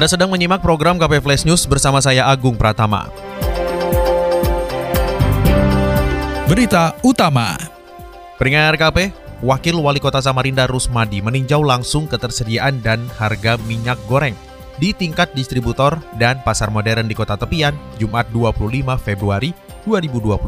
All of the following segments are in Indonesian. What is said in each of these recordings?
Anda sedang menyimak program KP Flash News bersama saya Agung Pratama. Berita utama. Peringat KP, Wakil Wali Kota Samarinda Rusmadi meninjau langsung ketersediaan dan harga minyak goreng di tingkat distributor dan pasar modern di Kota Tepian Jumat 25 Februari 2022.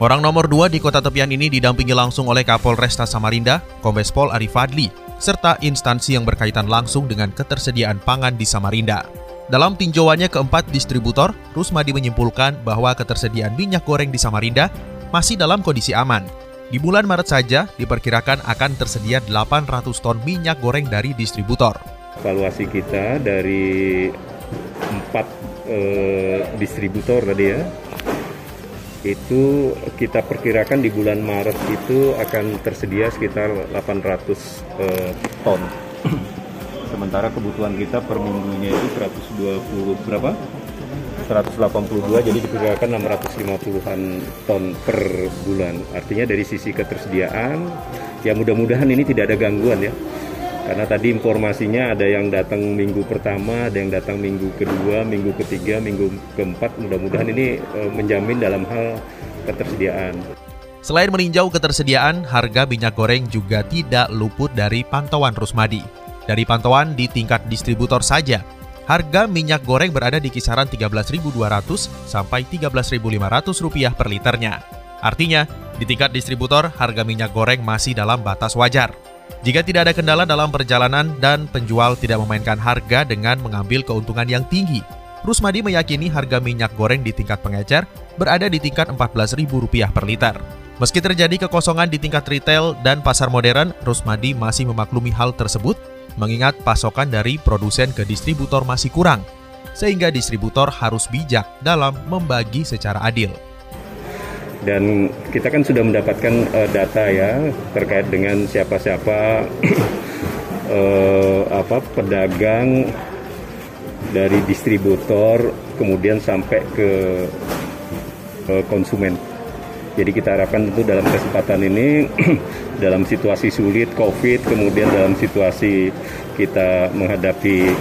Orang nomor dua di Kota Tepian ini didampingi langsung oleh Kapolresta Samarinda, Kombes Pol Arif Fadli, serta instansi yang berkaitan langsung dengan ketersediaan pangan di Samarinda. Dalam tinjauannya keempat distributor, Rusmadi menyimpulkan bahwa ketersediaan minyak goreng di Samarinda masih dalam kondisi aman. Di bulan Maret saja diperkirakan akan tersedia 800 ton minyak goreng dari distributor. Evaluasi kita dari empat eh, distributor tadi ya, itu kita perkirakan di bulan Maret itu akan tersedia sekitar 800 eh, ton. Sementara kebutuhan kita per minggunya itu 120 berapa? 182 jadi diperkirakan 650-an ton per bulan. Artinya dari sisi ketersediaan ya mudah-mudahan ini tidak ada gangguan ya. Karena tadi informasinya ada yang datang minggu pertama, ada yang datang minggu kedua, minggu ketiga, minggu keempat. Mudah-mudahan ini e, menjamin dalam hal ketersediaan. Selain meninjau ketersediaan, harga minyak goreng juga tidak luput dari pantauan Rusmadi. Dari pantauan di tingkat distributor saja, harga minyak goreng berada di kisaran 13.200 sampai 13.500 rupiah per liternya. Artinya, di tingkat distributor, harga minyak goreng masih dalam batas wajar. Jika tidak ada kendala dalam perjalanan dan penjual tidak memainkan harga dengan mengambil keuntungan yang tinggi, Rusmadi meyakini harga minyak goreng di tingkat pengecer berada di tingkat Rp14.000 per liter. Meski terjadi kekosongan di tingkat retail dan pasar modern, Rusmadi masih memaklumi hal tersebut mengingat pasokan dari produsen ke distributor masih kurang, sehingga distributor harus bijak dalam membagi secara adil dan kita kan sudah mendapatkan uh, data ya terkait dengan siapa-siapa uh, apa pedagang dari distributor kemudian sampai ke uh, konsumen. Jadi kita harapkan tentu dalam kesempatan ini dalam situasi sulit Covid kemudian dalam situasi kita menghadapi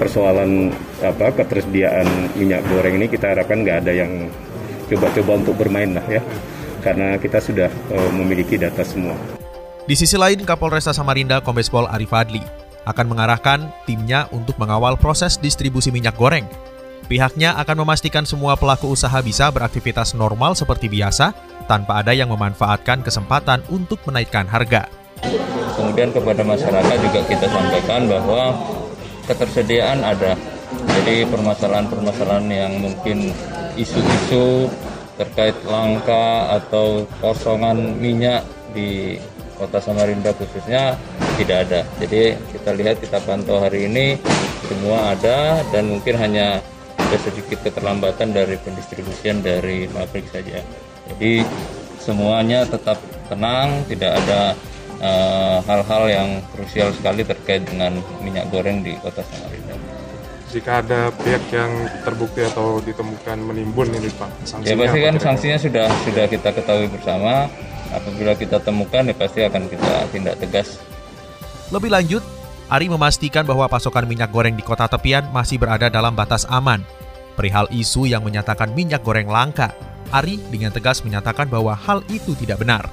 persoalan apa ketersediaan minyak goreng ini kita harapkan nggak ada yang coba-coba untuk bermain lah ya karena kita sudah uh, memiliki data semua. Di sisi lain, Kapolresta Samarinda Kombes Pol Arif Adli akan mengarahkan timnya untuk mengawal proses distribusi minyak goreng. Pihaknya akan memastikan semua pelaku usaha bisa beraktivitas normal seperti biasa tanpa ada yang memanfaatkan kesempatan untuk menaikkan harga. Kemudian kepada masyarakat juga kita sampaikan bahwa ketersediaan ada. Jadi permasalahan-permasalahan yang mungkin isu-isu terkait langka atau kosongan minyak di kota Samarinda khususnya tidak ada. Jadi kita lihat kita pantau hari ini semua ada dan mungkin hanya ada sedikit keterlambatan dari pendistribusian dari pabrik saja. Jadi semuanya tetap tenang, tidak ada eh, hal-hal uh, yang krusial sekali terkait dengan minyak goreng di kota Samarinda jika ada pihak yang terbukti atau ditemukan menimbun ini Pak sanksinya ya pasti kan sanksinya sudah sudah kita ketahui bersama apabila kita temukan ya pasti akan kita tindak tegas lebih lanjut Ari memastikan bahwa pasokan minyak goreng di kota tepian masih berada dalam batas aman. Perihal isu yang menyatakan minyak goreng langka, Ari dengan tegas menyatakan bahwa hal itu tidak benar.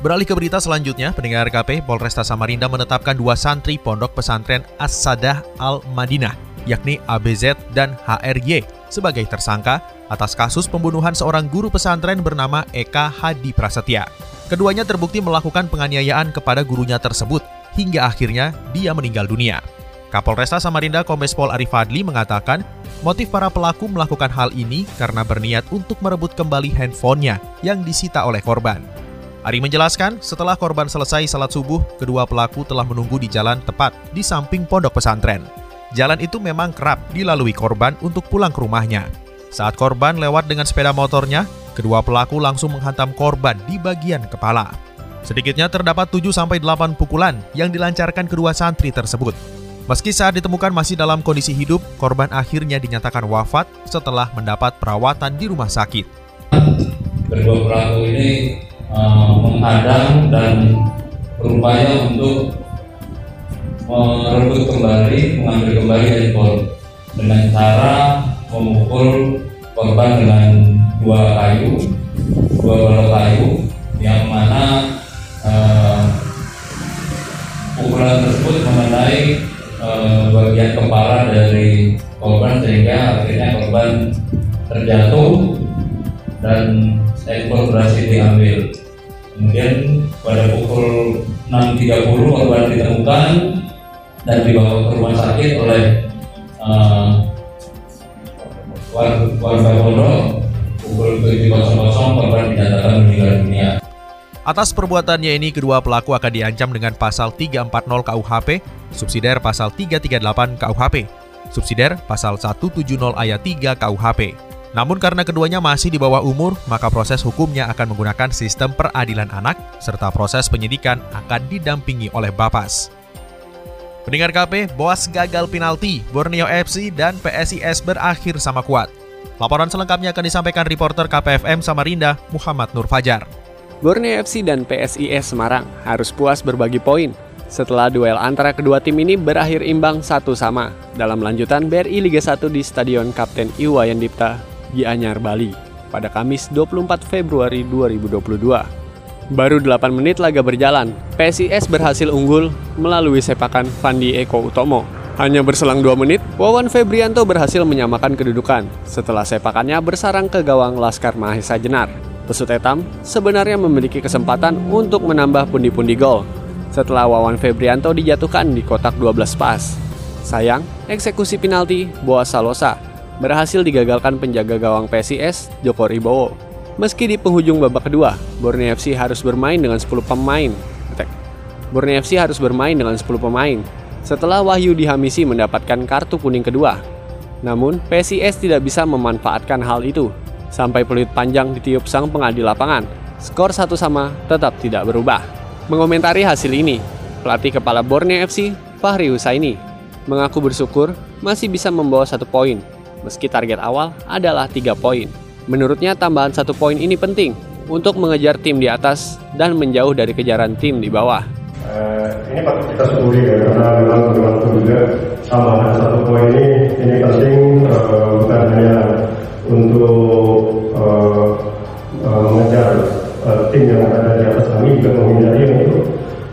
Beralih ke berita selanjutnya, pendengar KP Polresta Samarinda menetapkan dua santri pondok pesantren As-Sadah Al-Madinah yakni ABZ dan HRY sebagai tersangka atas kasus pembunuhan seorang guru pesantren bernama Eka Hadi Prasetya. Keduanya terbukti melakukan penganiayaan kepada gurunya tersebut hingga akhirnya dia meninggal dunia. Kapolresta Samarinda Kombes Pol Arif mengatakan motif para pelaku melakukan hal ini karena berniat untuk merebut kembali handphonenya yang disita oleh korban. Ari menjelaskan, setelah korban selesai salat subuh, kedua pelaku telah menunggu di jalan tepat di samping pondok pesantren. Jalan itu memang kerap dilalui korban untuk pulang ke rumahnya. Saat korban lewat dengan sepeda motornya, kedua pelaku langsung menghantam korban di bagian kepala. Sedikitnya terdapat 7-8 pukulan yang dilancarkan kedua santri tersebut. Meski saat ditemukan masih dalam kondisi hidup, korban akhirnya dinyatakan wafat setelah mendapat perawatan di rumah sakit. Kedua pelaku ini uh, menghadang dan berupaya untuk merebut kembali, mengambil kembali handphone dengan cara memukul korban dengan dua kayu, dua balok kayu, yang mana uh, pukulan tersebut mengenai uh, bagian kepala dari korban sehingga akhirnya korban terjatuh dan handphone berhasil diambil. Kemudian pada pukul 6.30 korban ditemukan dan dibawa ke rumah sakit oleh uh, warga pukul 7.00 korban dinyatakan meninggal dunia. Atas perbuatannya ini, kedua pelaku akan diancam dengan pasal 340 KUHP, subsidiar pasal 338 KUHP, subsidiar pasal 170 ayat 3 KUHP. Namun karena keduanya masih di bawah umur, maka proses hukumnya akan menggunakan sistem peradilan anak, serta proses penyidikan akan didampingi oleh Bapas. Pendengar KP, Boas gagal penalti, Borneo FC dan PSIS berakhir sama kuat. Laporan selengkapnya akan disampaikan reporter KPFM Samarinda, Muhammad Nur Fajar. Borneo FC dan PSIS Semarang harus puas berbagi poin setelah duel antara kedua tim ini berakhir imbang satu sama dalam lanjutan BRI Liga 1 di Stadion Kapten Iwayan Dipta, Gianyar, Bali pada Kamis 24 Februari 2022. Baru 8 menit laga berjalan, PSIS berhasil unggul melalui sepakan Fandi Eko Utomo. Hanya berselang 2 menit, Wawan Febrianto berhasil menyamakan kedudukan setelah sepakannya bersarang ke gawang Laskar Mahesa Jenar. Pesut Etam sebenarnya memiliki kesempatan untuk menambah pundi-pundi gol setelah Wawan Febrianto dijatuhkan di kotak 12 pas. Sayang, eksekusi penalti Boas Salosa berhasil digagalkan penjaga gawang PSIS Joko Ribowo. Meski di penghujung babak kedua, Borneo FC harus bermain dengan 10 pemain. Borneo FC harus bermain dengan 10 pemain setelah Wahyu Dihamisi mendapatkan kartu kuning kedua. Namun, PSIS tidak bisa memanfaatkan hal itu. Sampai peluit panjang ditiup sang pengadil lapangan, skor satu sama tetap tidak berubah. Mengomentari hasil ini, pelatih kepala Borneo FC, Fahri Husaini, mengaku bersyukur masih bisa membawa satu poin, meski target awal adalah tiga poin. Menurutnya tambahan satu poin ini penting untuk mengejar tim di atas dan menjauh dari kejaran tim di bawah. Uh, ini patut kita syukuri ya karena memang bagaimanapun juga tambahan satu poin ini ini penting uh, bukan hanya untuk uh, uh, mengejar uh, tim yang ada di atas kami juga menghindari untuk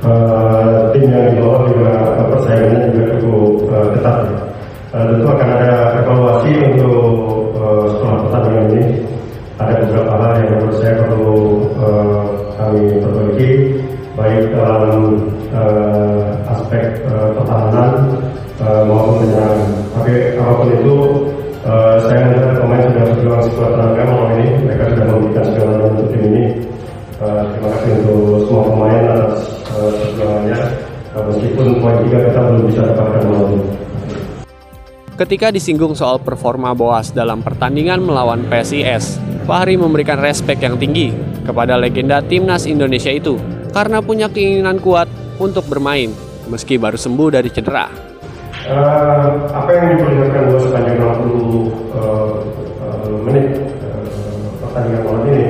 uh, tim yang di bawah juga uh, persaingannya juga cukup uh, ketat. Uh, tentu akan ada evaluasi untuk uh, setelah pertandingan beberapa hal yang menurut saya perlu uh, kami perbaiki baik dalam uh, aspek uh, pertahanan uh, maupun penyerangan. Tapi apa pun itu uh, saya melihat pemain sudah berjuang sekuat tenaga malam ini mereka sudah memberikan segala untuk tim ini. Uh, terima kasih untuk semua pemain atas uh, perjuangannya. Uh, meskipun poin tiga kita belum bisa dapatkan malam ini. Ketika disinggung soal performa Boas dalam pertandingan melawan PSIS, Fahri memberikan respek yang tinggi kepada legenda timnas Indonesia itu karena punya keinginan kuat untuk bermain meski baru sembuh dari cedera. Uh, apa yang diperlihatkan Boas sepanjang 60 uh, uh, menit uh, pertandingan malam ini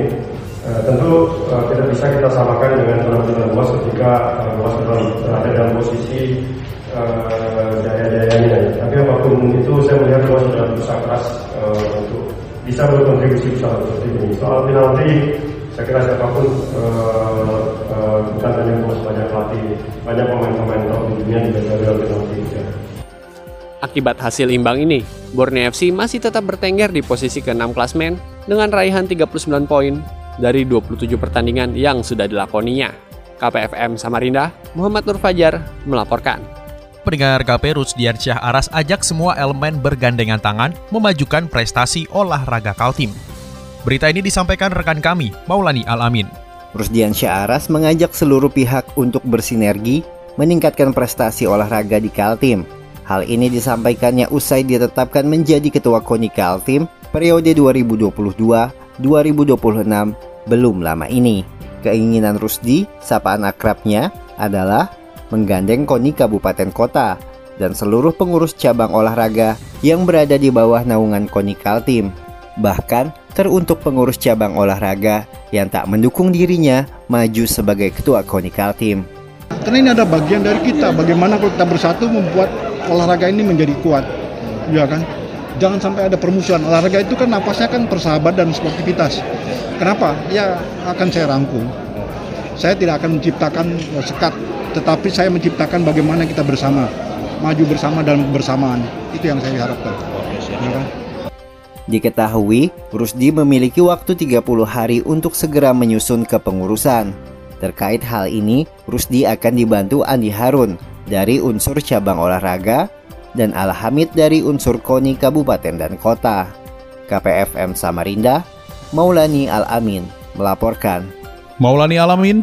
uh, tentu uh, tidak bisa kita samakan dengan penampilan Boas ketika uh, Boas berada dalam posisi uh, daya-dayanya. Tapi apa pun itu saya melihat bahwa sudah berusaha keras uh, untuk bisa berkontribusi besar tim ini. Soal penalti, saya kira siapa pun uh, uh, bukan hanya bos banyak pelatih, banyak pemain-pemain top di dunia juga gagal penalti. Ya. Akibat hasil imbang ini, Borneo FC masih tetap bertengger di posisi ke-6 klasmen dengan raihan 39 poin dari 27 pertandingan yang sudah dilakoninya. KPFM Samarinda, Muhammad Nur Fajar melaporkan. Pendengar KP Rusdian Syah Aras ajak semua elemen bergandengan tangan memajukan prestasi olahraga Kaltim. Berita ini disampaikan rekan kami, Maulani Alamin. Rusdian Syah Aras mengajak seluruh pihak untuk bersinergi meningkatkan prestasi olahraga di Kaltim. Hal ini disampaikannya usai ditetapkan menjadi ketua KONI Kaltim periode 2022-2026 belum lama ini. Keinginan Rusdi, sapaan akrabnya, adalah menggandeng KONI Kabupaten Kota dan seluruh pengurus cabang olahraga yang berada di bawah naungan KONI Kaltim. Bahkan teruntuk pengurus cabang olahraga yang tak mendukung dirinya maju sebagai ketua KONI Kaltim. Karena ini ada bagian dari kita, bagaimana kalau kita bersatu membuat olahraga ini menjadi kuat, ya kan? Jangan sampai ada permusuhan. Olahraga itu kan napasnya kan persahabat dan sportivitas. Kenapa? Ya akan saya rangkum. Saya tidak akan menciptakan sekat, tetapi saya menciptakan bagaimana kita bersama, maju bersama dalam kebersamaan. Itu yang saya harapkan. Ya kan? Diketahui, Rusdi memiliki waktu 30 hari untuk segera menyusun kepengurusan. Terkait hal ini, Rusdi akan dibantu Andi Harun dari unsur cabang olahraga dan Alhamid dari unsur KONI Kabupaten dan Kota. KPFM Samarinda, Maulani Al-Amin melaporkan. Maulani Alamin,